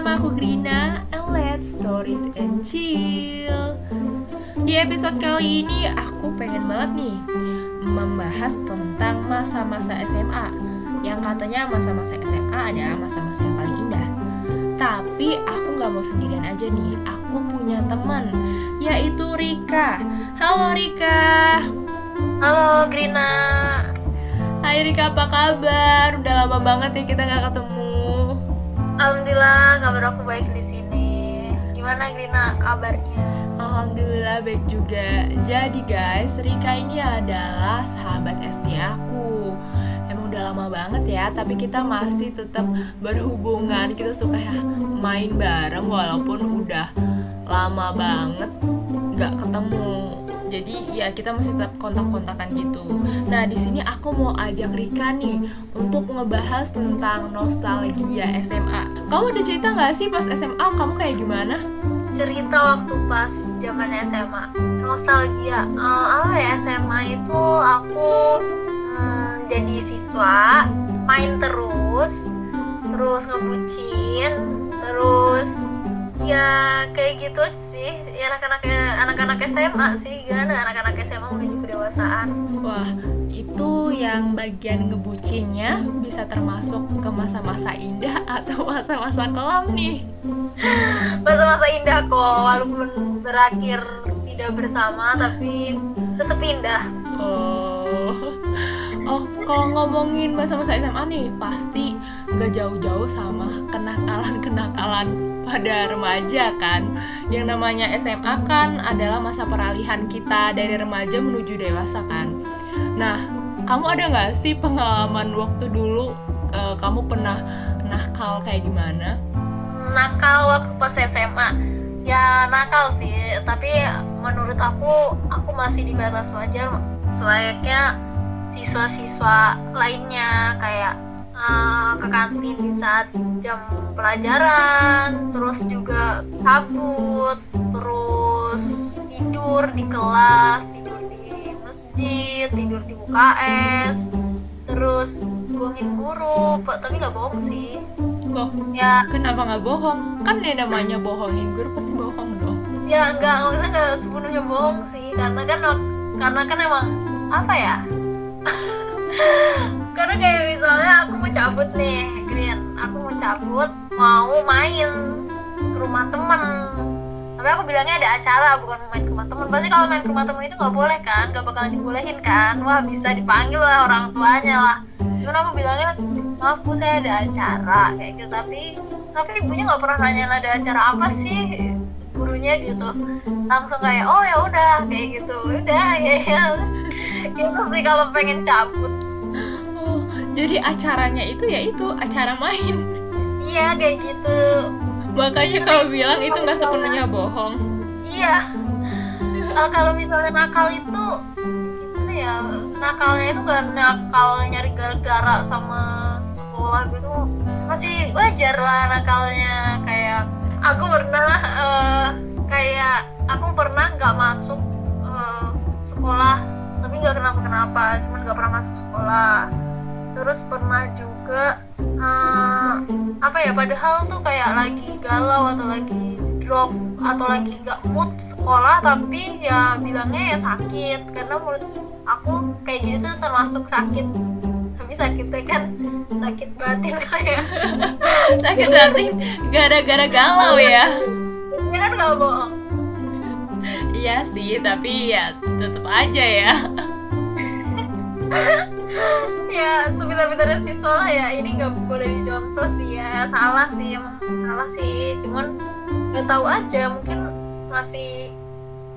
bersama aku Grina and let's stories and chill. Di episode kali ini aku pengen banget nih membahas tentang masa-masa SMA yang katanya masa-masa SMA adalah masa-masa yang paling indah. Tapi aku nggak mau sendirian aja nih, aku punya teman yaitu Rika. Halo Rika. Halo Grina. Hai Rika, apa kabar? Udah lama banget ya kita nggak ketemu. Alhamdulillah kabar aku baik di sini. Gimana Grina kabarnya? Alhamdulillah baik juga. Jadi guys, Rika ini adalah sahabat SD aku. Emang udah lama banget ya, tapi kita masih tetap berhubungan. Kita suka ya main bareng walaupun udah lama banget nggak ketemu. Jadi ya kita masih tetap kontak-kontakan gitu. Nah di sini aku mau ajak Rika nih untuk ngebahas tentang nostalgia SMA. Kamu ada cerita nggak sih pas SMA kamu kayak gimana? Cerita waktu pas zaman SMA. Nostalgia. Eh, apa ya SMA itu aku hmm, jadi siswa, main terus, terus ngebucin, terus ya kayak gitu aja sih ya anak-anak anak-anak SMA sih kan anak-anak SMA menuju kedewasaan Wah, itu yang bagian ngebucinnya bisa termasuk ke masa-masa indah atau masa-masa kelam nih. masa-masa indah kok walaupun berakhir tidak bersama tapi tetap indah Oh. Kalau ngomongin masa-masa SMA nih, pasti gak jauh-jauh sama kenakalan-kenakalan pada remaja kan. Yang namanya SMA kan adalah masa peralihan kita dari remaja menuju dewasa kan. Nah, kamu ada nggak sih pengalaman waktu dulu eh, kamu pernah nakal kayak gimana? nakal waktu pas SMA ya nakal sih tapi menurut aku aku masih di batas wajar selayaknya siswa-siswa lainnya kayak eh, ke kantin di saat jam pelajaran terus juga kabut terus tidur di kelas tidur di masjid tidur di UKS terus bohongin guru Pak, tapi nggak bohong sih Loh, ya kenapa nggak bohong? Kan yang namanya bohongin guru pasti bohong dong. ya nggak maksudnya nggak sepenuhnya bohong sih karena kan karena kan emang apa ya karena kayak misalnya aku mau cabut nih Green. Aku mau cabut mau main ke rumah temen. Tapi aku bilangnya ada acara bukan main ke rumah temen. Pasti kalau main ke rumah temen itu nggak boleh kan? Nggak bakalan dibolehin kan? Wah bisa dipanggil lah orang tuanya lah. Cuman aku bilangnya maaf bu saya ada acara kayak gitu. Tapi tapi ibunya nggak pernah nanya ada acara apa sih gurunya gitu. Langsung kayak oh ya udah kayak gitu. Udah ya ya gitu sih kalau pengen cabut Oh, jadi acaranya itu ya itu acara main. iya kayak gitu Makanya kalau bilang itu nggak sepenuhnya bohong. iya Eh, kalau misalnya nakal itu gimana ya nakalnya itu gak nakal nyari gara-gara sama sekolah gitu masih wajar lah nakalnya kayak aku pernah eh, kayak aku pernah nggak masuk eh, sekolah tapi nggak kenapa-kenapa cuman nggak pernah masuk sekolah. Terus pernah juga eh, apa ya padahal tuh kayak lagi galau atau lagi drop atau lagi nggak mood sekolah tapi ya bilangnya ya sakit. Karena menurut aku kayak gitu tuh termasuk sakit. Tapi sakitnya kan sakit batin kayak. Sakit hati gara-gara galau ya. ini kan nggak bohong Iya sih, tapi ya tetap aja ya. ya sebenarnya siswa lah ya ini nggak boleh dicontoh sih ya. Salah sih emang salah sih. Cuman nggak tahu aja mungkin masih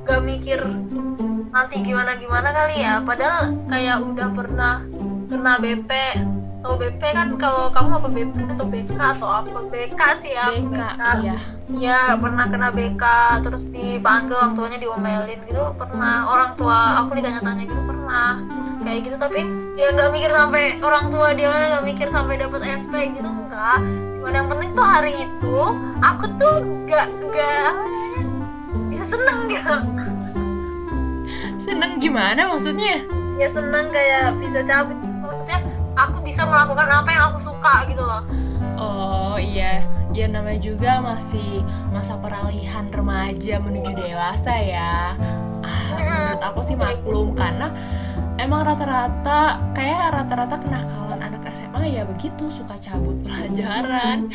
nggak mikir nanti gimana gimana kali ya. Padahal kayak udah pernah kena BP atau BP kan kalau kamu apa BP atau BK atau apa? BK sih ya BK, iya. Iya pernah kena BK terus dipanggil orang tuanya diomelin gitu pernah. Orang tua aku ditanya-tanya gitu pernah. Kayak gitu tapi ya nggak mikir sampai orang tua dia nggak mikir sampai dapat SP gitu enggak cuman yang penting tuh hari itu aku tuh nggak nggak bisa seneng gitu Seneng gimana maksudnya? ya seneng kayak bisa cabut. Maksudnya aku bisa melakukan apa yang aku suka gitu loh. Oh iya, ya namanya juga masih masa peralihan remaja menuju dewasa ya. Ah, menurut aku sih maklum karena emang rata-rata kayak rata-rata kenakalan anak SMA ya begitu suka cabut pelajaran.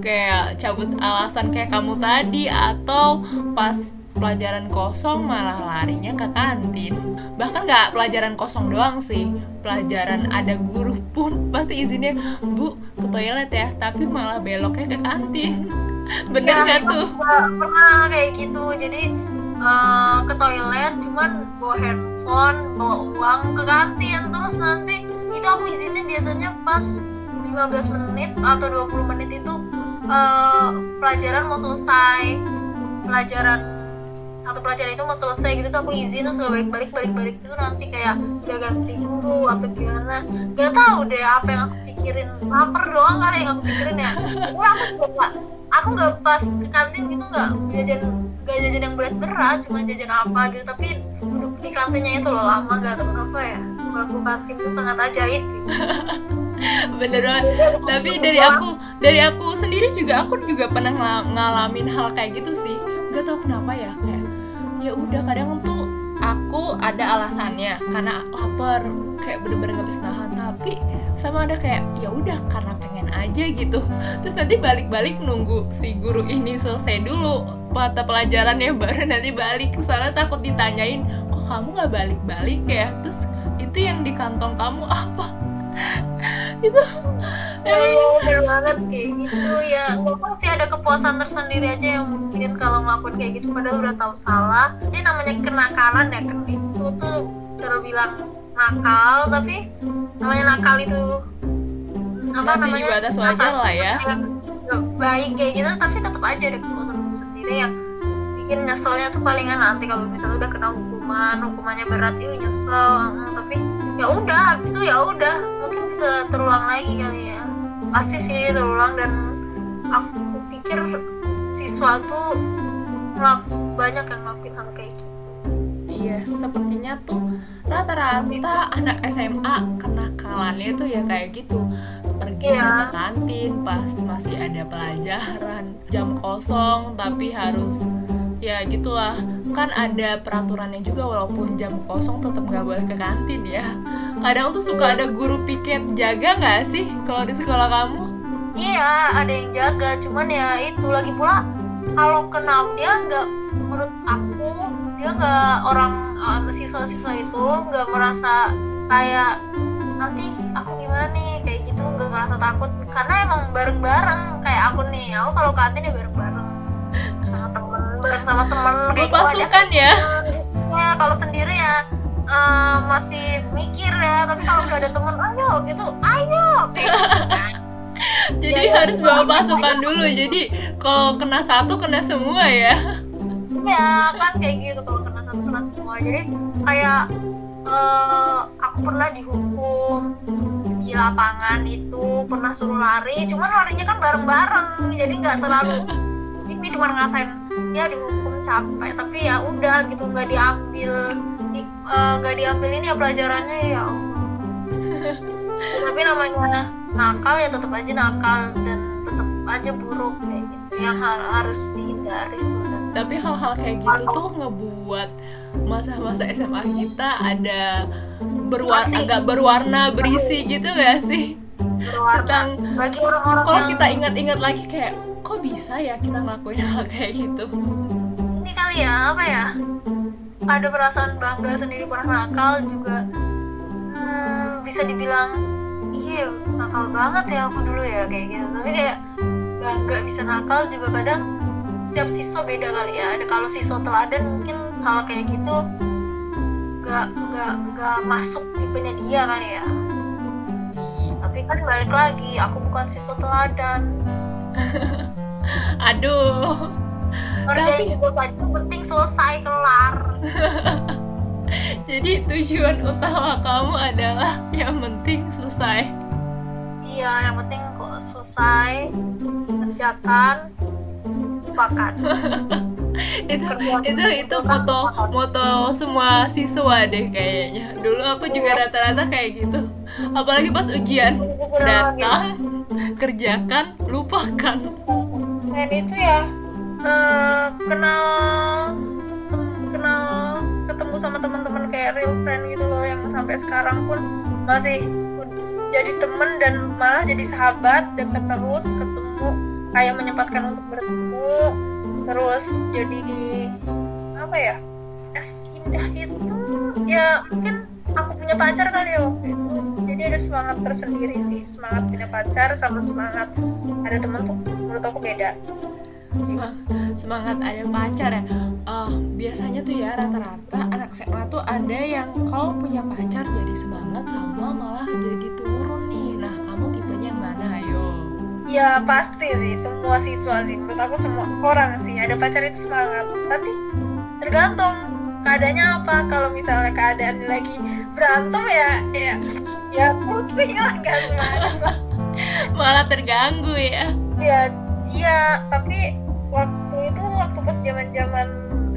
Kayak cabut alasan kayak kamu tadi atau pas pelajaran kosong malah larinya ke kantin. Bahkan nggak pelajaran kosong doang sih. Pelajaran ada guru pun pasti izinnya bu ke toilet ya tapi malah beloknya ke kantin. Bener Ya, emang tuh? pernah kayak gitu. Jadi eh, ke toilet cuman bawa handphone bawa uang ke kantin. Terus nanti itu aku izinnya biasanya pas 15 menit atau 20 menit itu eh, pelajaran mau selesai. Pelajaran satu pelajaran itu mau selesai gitu terus aku izin terus gak balik-balik balik-balik. Itu nanti kayak udah ganti guru atau gimana. Gak tahu deh apa yang aku pikirin. Lapar doang kali yang aku pikirin ya. Aku nggak aku nggak pas ke kantin gitu nggak jajan gak jajan yang berat-berat cuma jajan apa gitu. Tapi duduk di kantinnya itu loh lama gak tahu kenapa ya. Bangku kantin itu sangat ajaib gitu. bener banget. Tapi dari aku dari aku sendiri juga aku juga pernah ngala- ngalamin hal kayak gitu sih nggak tahu kenapa ya kayak ya udah kadang tuh aku ada alasannya karena lapar kayak bener-bener nggak bisa nahan. Tapi sama ada kayak ya udah karena pengen aja gitu. Terus nanti balik-balik nunggu si guru ini selesai dulu mata pelajarannya baru nanti balik. Soalnya takut ditanyain kok kamu nggak balik-balik ya? Terus itu yang di kantong kamu apa? Itu bener banget kayak gitu ya memang sih ada kepuasan tersendiri aja yang mungkin kalau melakukan kayak gitu padahal udah tahu salah. Jadi namanya kenakalan ya kan? Itu tuh terbilang nakal tapi namanya nakal itu apa Masih namanya? batas wajar lah ya. baik kayak gitu tapi tetap aja ada kepuasan tersendiri yang bikin nyeselnya tuh palingan nanti kalau misalnya udah kena hukuman hukumannya berat itu nyesel Hmm, tapi ya udah itu ya udah mungkin bisa terulang lagi kali ya. Pasti sih terulang dan aku pikir siswa tuh banyak yang ngelakuin hal kayak gitu. Iya, sepertinya tuh rata-rata anak SMA kenakalannya tuh ya kayak gitu. Pergi Iya. ke kantin pas masih ada pelajaran jam kosong tapi harus ya gitulah. Kan ada peraturannya juga walaupun jam kosong tetap nggak boleh ke kantin ya. Kadang tuh suka ada guru piket jaga nggak sih kalau di sekolah kamu iya ada yang jaga cuman ya itu lagi pula kalau kena dia nggak menurut aku dia nggak orang eh, siswa-siswa itu nggak merasa kayak nanti aku gimana nih? Kayak gitu nggak merasa takut. Karena emang bareng-bareng kayak aku nih aku kalau kantin ya bareng-bareng. Sama temen bareng sama temen kayak gitu pasukan ya? Ya kalau sendiri ya eh, masih mikir ya tapi kalau udah ada temen ayo gitu ayo kayak gitu kan. Jadi Ya, harus ya, bawa ya, pasukan dulu jadi kalau kena satu kena semua ya. Iya kan kayak gitu kalau kena satu kena semua. Jadi kayak eh, aku pernah dihukum di lapangan itu pernah suruh lari cuman larinya kan bareng-bareng jadi nggak terlalu ini cuma ngerasain ya dihukum capek tapi ya udah gitu nggak diambil di- eh, nggak diambil ini ya pelajarannya ya Allah. Tapi namanya nakal ya tetap aja nakal dan tetap aja buruk kayak gitu. Yang har- harus dihindari sudah tapi hal-hal kayak gitu tuh ngebuat masa-masa SMA kita ada berwarna agak berwarna berisi gitu gak sih? Berwarna. Tentang bagi orang-orang kalau kita ingat-ingat lagi kayak kok bisa ya kita ngelakuin hal kayak gitu? Ini kali ya apa ya? Ada perasaan bangga sendiri pernah nakal juga bisa dibilang iya nakal banget ya aku dulu ya kayak gitu. Tapi kayak bangga bisa nakal juga kadang setiap siswa beda kali ya. Ada kalau siswa teladan mungkin hal kayak gitu nggak nggak nggak masuk tipenya dia kali ya. Tapi kan balik lagi aku bukan siswa teladan. Aduh. Ngerjain tugas aja penting selesai kelar jadi tujuan utama kamu adalah yang penting selesai. Iya yang penting kok selesai kerjakan lupakan. Itu itu itu moto moto semua siswa deh kayaknya. Dulu aku juga rata-rata kayak gitu. Apalagi pas ujian. Datang kerjakan lupakan. Friend itu ya. Uh, kenal kenal sama teman-teman kayak real friend gitu loh yang sampai sekarang pun masih jadi temen dan malah jadi sahabat deket terus ketemu kayak menyempatkan untuk bertemu terus jadi apa ya es indah itu ya mungkin aku punya pacar kali ya waktu itu. Jadi ada semangat tersendiri sih semangat punya pacar sama semangat ada temen tuh menurut aku beda semangat ada pacar ya. Uh, biasanya tuh ya rata-rata anak SMA tuh ada yang kalau punya pacar jadi semangat sama malah jadi turun nih. Nah kamu tipenya yang mana? Ayo. Ya pasti sih semua siswa sih. Menurut aku semua orang sih ada pacar itu semangat. Tapi tergantung keadaannya apa. Kalau misalnya keadaan lagi berantem ya ya ya pusing lah gak semangat. Malah terganggu ya. Ya iya tapi waktu itu waktu pas zaman zaman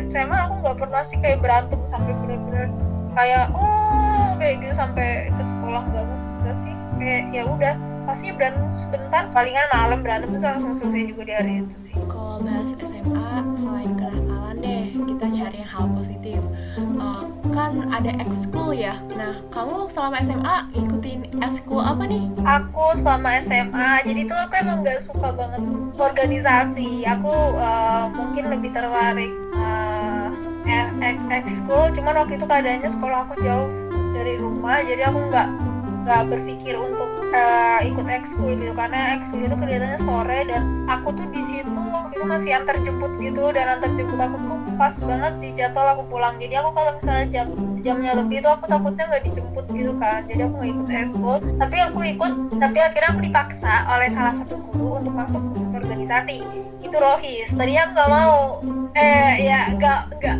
SMA aku nggak pernah sih kayak berantem sampai bener-bener kayak oh kayak gitu sampai ke sekolah nggak enggak sih. Kayak ya udah pasti berantem sebentar palingan malam berantem terus langsung selesai juga di hari itu sih. Kalau bahas SMA selain kenakalan deh kita cari hal positif. Uh, kan ada ekskul ya. Nah kamu selama SMA ikutin ekskul apa nih? Aku selama SMA jadi tuh aku emang nggak suka banget organisasi. Aku uh, mungkin lebih tertarik uh, ekskul cuman waktu itu keadaannya sekolah aku jauh dari rumah jadi aku nggak nggak berpikir untuk uh, ikut ekskul gitu. Karena ekskul itu kegiatannya sore dan aku tuh di situ itu masih antar jemput gitu dan antar jemput aku tuh pas banget di jadwal aku pulang. Jadi aku kalau misalnya jam jamnya lebih itu aku takutnya nggak dijemput gitu kan. Jadi aku nggak ikut ekskul. Tapi aku ikut tapi akhirnya aku dipaksa oleh salah satu guru untuk masuk ke satu organisasi. Itu rohis. Tadi aku nggak mau. Eh ya nggak nggak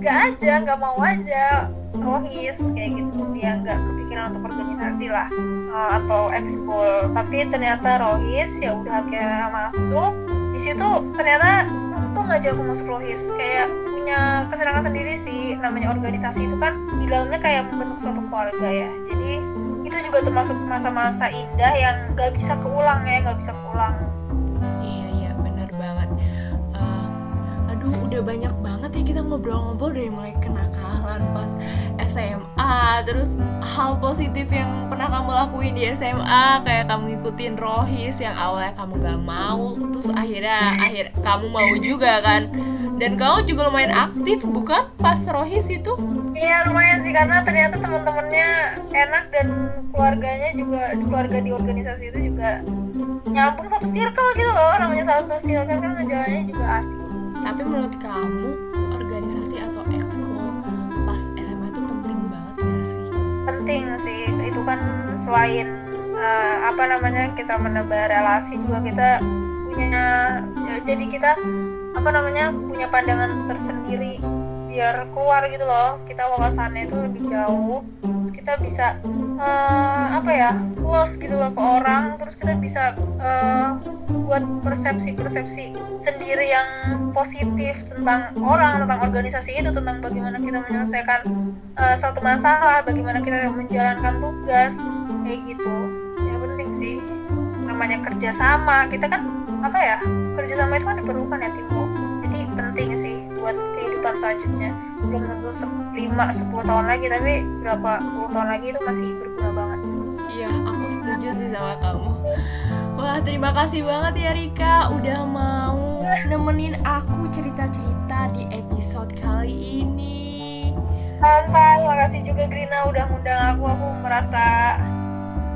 nggak aja nggak mau aja. Rohis kayak gitu. Dia nggak kepikiran untuk organisasi lah uh, atau ekskul. Tapi ternyata rohis ya udah akhirnya masuk di situ ternyata untung aja aku masuk rohis. Kayak punya kesenangan sendiri sih namanya organisasi itu kan di dalamnya kayak membentuk suatu keluarga ya. Jadi itu juga termasuk masa-masa indah yang nggak bisa keulang ya nggak bisa keulang. Iya iya bener banget. Uh, aduh udah banyak banget ya kita ngobrol-ngobrol dari mulai kenakalan pas SMA terus hal positif yang pernah kamu lakuin di SMA kayak kamu ngikutin rohis yang awalnya kamu gak mau terus akhirnya akhir kamu mau juga kan? Dan kamu juga lumayan aktif bukan? Pas rohis itu? Iya lumayan sih karena ternyata teman-temannya enak dan keluarganya juga keluarga di organisasi itu juga nyambung satu circle gitu loh namanya satu circle kan jalannya juga asik. Tapi menurut kamu Penting sih, itu kan selain uh, apa namanya kita menebar relasi juga kita punya ya, jadi kita apa namanya punya pandangan tersendiri biar keluar gitu loh. Kita wawasannya itu lebih jauh. Terus kita bisa uh, apa ya close gitu loh ke orang. Terus kita bisa uh, buat persepsi-persepsi sendiri yang positif tentang orang tentang organisasi itu tentang bagaimana kita menyelesaikan uh, satu masalah bagaimana kita menjalankan tugas kayak gitu. Ya penting sih. Namanya kerjasama. Kita kan apa ya kerjasama itu kan diperlukan ya timur jadi penting sih buat kehidupan selanjutnya. Belum tentu 5 10 tahun lagi tapi berapa puluh tahun lagi itu masih berguna banget. Iya aku setuju sih sama kamu. Wah terima kasih banget ya Rika. Udah mau nemenin aku cerita-cerita di episode kali ini. Santai makasih juga Grina udah ngundang aku. Aku merasa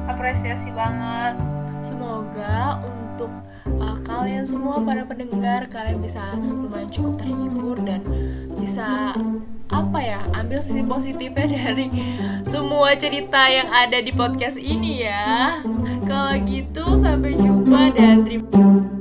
apresiasi banget. Semoga untuk uh, kalian semua para pendengar kalian bisa lumayan cukup terhibur dan bisa apa ya ambil sisi positifnya dari semua cerita yang ada di podcast ini ya. Kalau gitu sampai jumpa dan terima